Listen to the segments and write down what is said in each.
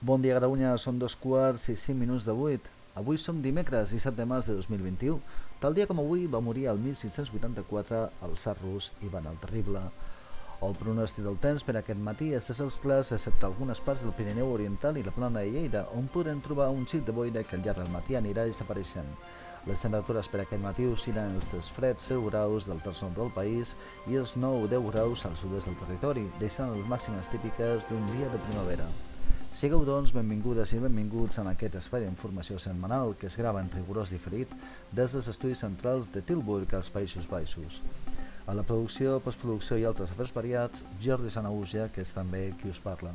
Bon dia, Catalunya. Són dos quarts i cinc minuts de vuit. Avui som dimecres, 17 de març de 2021. Tal dia com avui va morir el 1684 el tsar rus Ivan el Terrible. El pronòstic del temps per aquest matí és de cels clars excepte algunes parts del Pirineu Oriental i la plana de Lleida, on podrem trobar un xic de boira que al llarg del matí anirà desapareixent. Les temperatures per aquest matí oscil·len els dels freds 0 graus del terç nord del país i els 9-10 graus al sud-est del territori, deixant les màximes típiques d'un dia de primavera. Sigueu, doncs, benvingudes i benvinguts en aquest espai d'informació setmanal que es grava en rigorós diferit des dels estudis centrals de Tilburg als Països Baixos. A la producció, postproducció i altres afers variats, Jordi Sanausia, que és també qui us parla.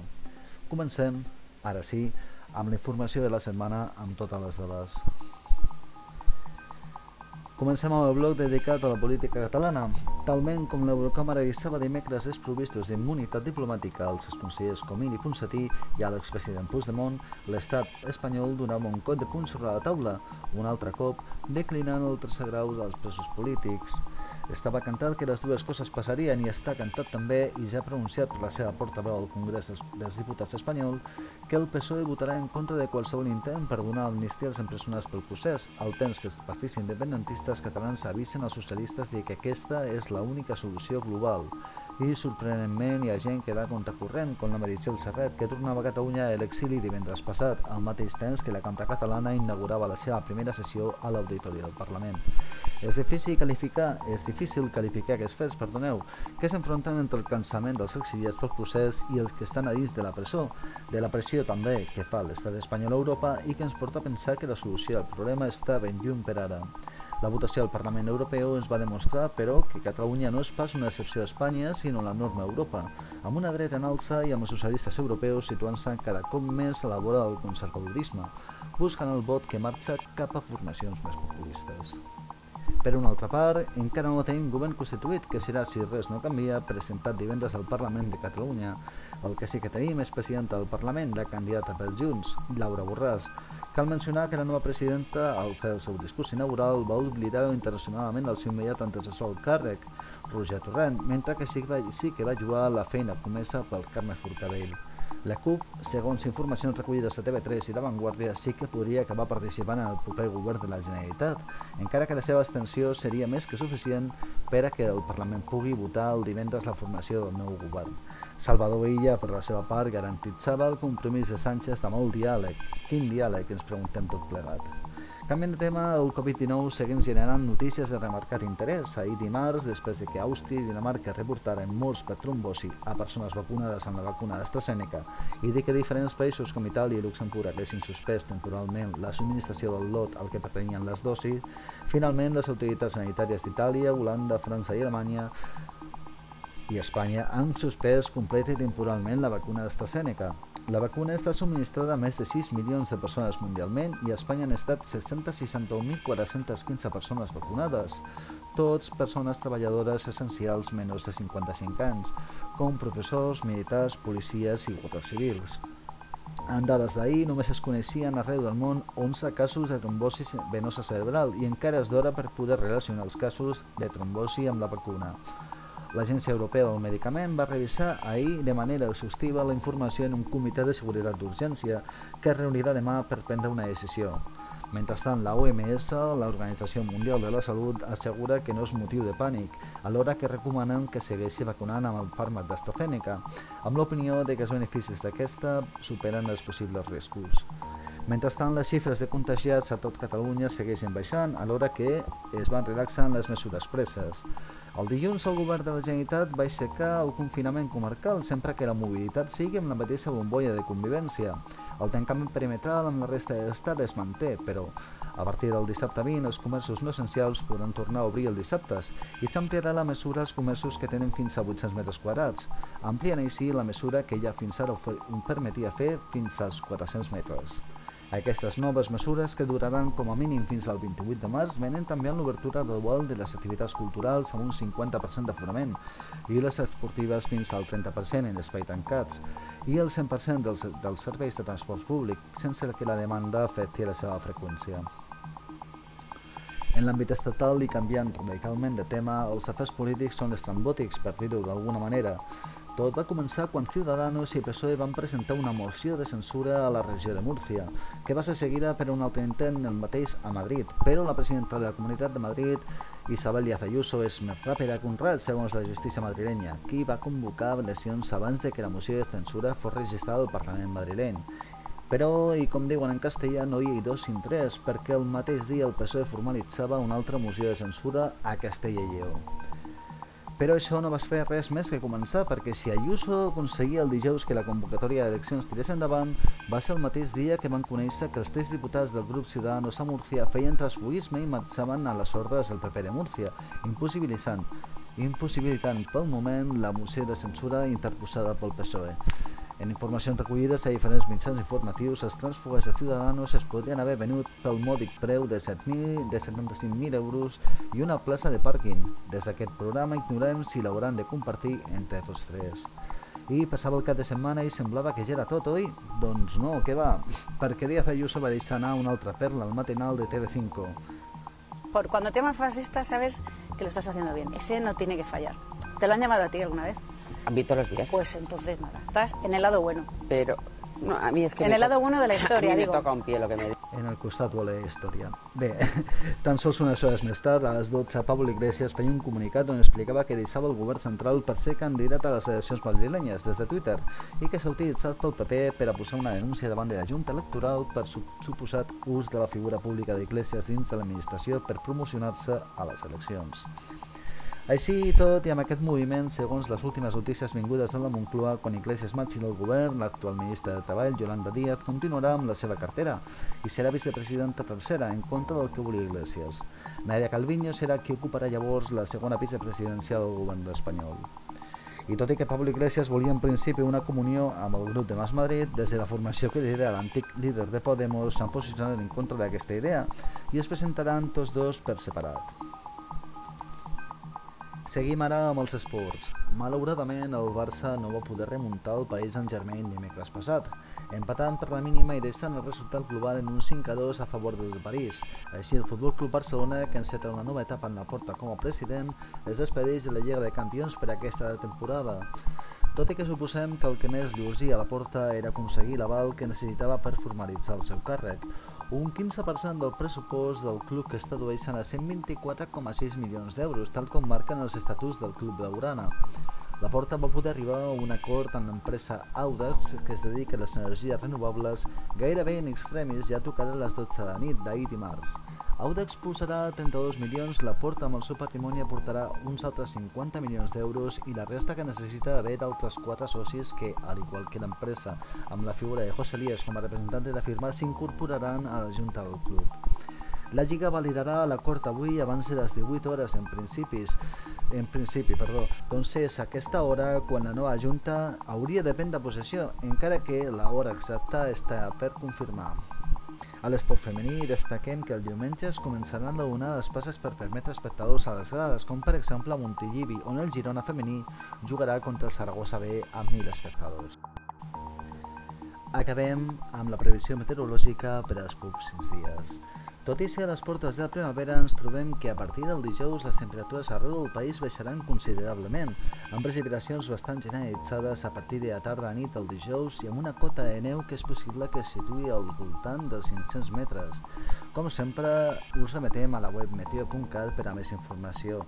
Comencem, ara sí, amb la informació de la setmana amb totes les dades. Comencem amb el bloc dedicat a la política catalana. Talment com l'Eurocàmera avisava dimecres és provistos d'immunitat diplomàtica als consellers Comín i Ponsatí i a l'expresident Puigdemont, l'estat espanyol donava un cop de punt sobre la taula, un altre cop declinant el tercer grau dels presos polítics. Estava cantat que les dues coses passarien i està cantat també i ja ha pronunciat per la seva portaveu al Congrés dels Diputats espanyol que el PSOE votarà en contra de qualsevol intent per donar amnistia als empresonats pel procés, al temps que els partits independentistes catalans avisen als socialistes de que aquesta és l'única solució global i sorprenentment hi ha gent que va contracorrent, com la Meritxell Serret, que tornava a Catalunya a l'exili divendres passat, al mateix temps que la cambra catalana inaugurava la seva primera sessió a l'Auditori del Parlament. És difícil qualificar, és difícil qualificar aquests fets, perdoneu, que s'enfronten entre el cansament dels exiliats pel procés i els que estan a dins de la presó, de la pressió també que fa l'estat espanyol a Europa i que ens porta a pensar que la solució al problema està ben lluny per ara. La votació al Parlament Europeu ens va demostrar, però, que Catalunya no és pas una excepció a Espanya, sinó la norma a Europa, amb una dreta en alça i amb els socialistes europeus situant-se cada cop més a la vora del conservadorisme, buscant el vot que marxa cap a formacions més populistes. Per una altra part, encara no tenim govern constituït, que serà, si res no canvia, presentat divendres al Parlament de Catalunya. El que sí que tenim és presidenta del Parlament, la candidata pels Junts, Laura Borràs, Cal mencionar que la nova presidenta, al fer el seu discurs inaugural, va oblidar internacionalment el seu immediat antecessor al càrrec, Roger Torrent, mentre que sí que va, sí que va jugar la feina comesa pel Carme Forcadell. La CUP, segons informacions recollides a TV3 i La Vanguardia, sí que podria acabar participant en el proper govern de la Generalitat, encara que la seva extensió seria més que suficient per a que el Parlament pugui votar el divendres la formació del nou govern. Salvador Illa, per la seva part, garantitzava el compromís de Sánchez amb el diàleg. Quin diàleg, ens preguntem tot plegat. Canviant de tema, el Covid-19 segueix generant notícies de remarcat interès. Ahir dimarts, després de que Àustria i Dinamarca reportaren morts per trombosi a persones vacunades amb la vacuna d'AstraZeneca i de que diferents països com Itàlia i Luxemburg haguessin suspès temporalment la subministració del lot al que pertanyien les dosis, finalment les autoritats sanitàries d'Itàlia, Holanda, França i Alemanya i Espanya han suspès complet i temporalment la vacuna d'AstraZeneca. La vacuna està subministrada a més de 6 milions de persones mundialment i a Espanya han estat 661.415 persones vacunades, tots persones treballadores essencials menys de 55 anys, com professors, militars, policies i guàrdies civils. En dades d'ahir només es coneixien arreu del món 11 casos de trombosi venosa cerebral i encara és d'hora per poder relacionar els casos de trombosi amb la vacuna. L'Agència Europea del Medicament va revisar ahir de manera exhaustiva la informació en un comitè de seguretat d'urgència que es reunirà demà per prendre una decisió. Mentrestant, la OMS, l'Organització Mundial de la Salut, assegura que no és motiu de pànic, alhora que recomanen que segueixi vacunant amb el fàrmac d'AstraZeneca, amb l'opinió de que els beneficis d'aquesta superen els possibles riscos. Mentrestant, les xifres de contagiats a tot Catalunya segueixen baixant, alhora que es van relaxant les mesures preses. El dilluns el govern de la Generalitat va aixecar el confinament comarcal sempre que la mobilitat sigui amb la mateixa bombolla de convivència. El tancament perimetral amb la resta de l'estat es manté, però a partir del dissabte 20 els comerços no essencials podran tornar a obrir el dissabtes i s'ampliarà la mesura als comerços que tenen fins a 800 metres quadrats, ampliant així la mesura que ja fins ara permetia fer fins als 400 metres. Aquestes noves mesures, que duraran com a mínim fins al 28 de març, venen també amb l'obertura gradual de les activitats culturals amb un 50% d'aforament i les esportives fins al 30% en espai tancats i el 100% dels, dels serveis de transport públic sense que la demanda afecti la seva freqüència. En l'àmbit estatal i canviant radicalment de tema, els afers polítics són estrambòtics, per dir-ho d'alguna manera. Tot va començar quan Ciudadanos i PSOE van presentar una moció de censura a la regió de Múrcia, que va ser seguida per un altre intent el mateix a Madrid, però la presidenta de la Comunitat de Madrid, Isabel Díaz Ayuso, és més ràpida que un rat, segons la justícia madrilenya, qui va convocar lesions abans de que la moció de censura fos registrada al Parlament madrileny. Però, i com diuen en castellà, no hi ha dos sin tres, perquè el mateix dia el PSOE formalitzava una altra moció de censura a Castella i Lleó. Però això no va fer res més que començar, perquè si Ayuso aconseguia el dijous que la convocatòria d'eleccions tirés endavant, va ser el mateix dia que van conèixer que els tres diputats del grup Ciudadanos a Múrcia feien transfugisme i marxaven a les ordres del PP de Múrcia, impossibilitant, impossibilitant pel moment la moció de censura interposada pel PSOE. En informacions recollides a diferents mitjans informatius, els trànsfugues de Ciudadanos es podrien haver venut pel mòdic preu de, 7 de 75.000 euros i una plaça de pàrquing. Des d'aquest programa ignorem si l'hauran de compartir entre tots tres. I passava el cap de setmana i semblava que ja era tot, oi? Doncs no, què va? Perquè Díaz Ayuso va deixar anar una altra perla al matinal de TV5. Por cuando te amas fascista sabes que lo estás haciendo bien. Ese no tiene que fallar. ¿Te lo han llamado a ti alguna vez? A mí todos los días. Pues entonces nada, estás en el lado bueno. Pero no, a mí es que En me el lado bueno de la a historia, mí me digo. toca un pie lo que me dice. En el costat bo la història. Bé, tan sols unes hores més tard, a les 12, Pablo Iglesias feia un comunicat on explicava que deixava el govern central per ser candidat a les eleccions madrilenyes des de Twitter i que s'ha utilitzat pel PP per a posar una denúncia davant de la Junta Electoral per su suposat ús de la figura pública d'Iglesias dins de l'administració per promocionar-se a les eleccions. Així i tot, i amb aquest moviment, segons les últimes notícies vingudes de la Moncloa, quan Iglesias marxi del govern, l'actual ministra de Treball, Yolanda Díaz, continuarà amb la seva cartera i serà vicepresidenta tercera, en contra del que volia Iglesias. Nadia Calviño serà qui ocuparà llavors la segona vicepresidencial del govern espanyol. I tot i que Pablo Iglesias volia en principi una comunió amb el grup de Mas Madrid, des de la formació que lidera l'antic líder de Podemos s'han posicionat en contra d'aquesta idea i es presentaran tots dos per separat. Seguim ara amb els esports. Malauradament, el Barça no va poder remuntar el País en Germain dimecres passat, empatant per la mínima i deixant el resultat global en un 5-2 a favor del París. Així, el Futbol Club Barcelona, que enceta una nova etapa en la porta com a president, es despedeix de la Lliga de Campions per aquesta temporada. Tot i que suposem que el que més li urgia a la porta era aconseguir l'aval que necessitava per formalitzar el seu càrrec, un 15% del pressupost del club que es tradueixen a 124,6 milions d'euros, tal com marquen els estatuts del club blaugrana. La Porta va poder arribar a un acord amb l'empresa Audax, que es dedica a les energies renovables, gairebé en extremis ja tocada a les 12 de nit d'ahir dimarts. Audax posarà 32 milions, la Porta amb el seu patrimoni aportarà uns altres 50 milions d'euros i la resta que necessita haver d'altres quatre socis que, al igual que l'empresa, amb la figura de José Lías com a representant de la firma, s'incorporaran a la junta del club. La Lliga validarà l'acord avui abans de les 18 hores en principis, en principi, perdó. Doncs és aquesta hora quan la nova junta hauria de prendre possessió, encara que la hora exacta està per confirmar. A l'esport femení destaquem que el diumenge es començaran a donar les passes per permetre espectadors a les grades, com per exemple a Montilivi, on el Girona femení jugarà contra el Saragossa B amb 1.000 espectadors. Acabem amb la previsió meteorològica per als pròxims dies. Tot i ser a les portes de la primavera, ens trobem que a partir del dijous les temperatures arreu del país baixaran considerablement, amb precipitacions bastant generalitzades a partir de la tarda a nit el dijous i amb una cota de neu que és possible que es situï al voltant dels 500 metres. Com sempre, us remetem a la web meteo.cat per a més informació.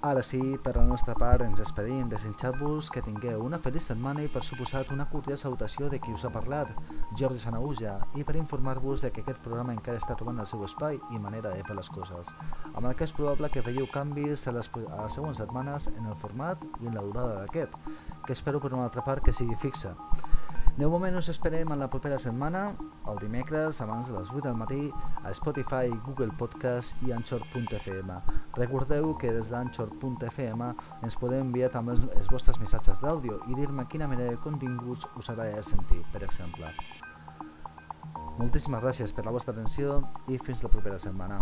Ara sí, per la nostra part ens despedim, desitjar-vos que tingueu una feliç setmana i per suposat una cordial salutació de qui us ha parlat, Jordi Sanauja, i per informar-vos de que aquest programa encara està trobant el seu espai i manera de fer les coses, amb el que és probable que veieu canvis a les, a les següents setmanes en el format i en la durada d'aquest, que espero per una altra part que sigui fixa. De moment us esperem en la propera setmana, el dimecres, abans de les 8 del matí, a Spotify, Google Podcast i Anchor.fm. Recordeu que des d'Anchor.fm ens podeu enviar també els, vostres missatges d'àudio i dir-me quina mena de continguts us agrada sentir, per exemple. Moltíssimes gràcies per la vostra atenció i fins la propera setmana.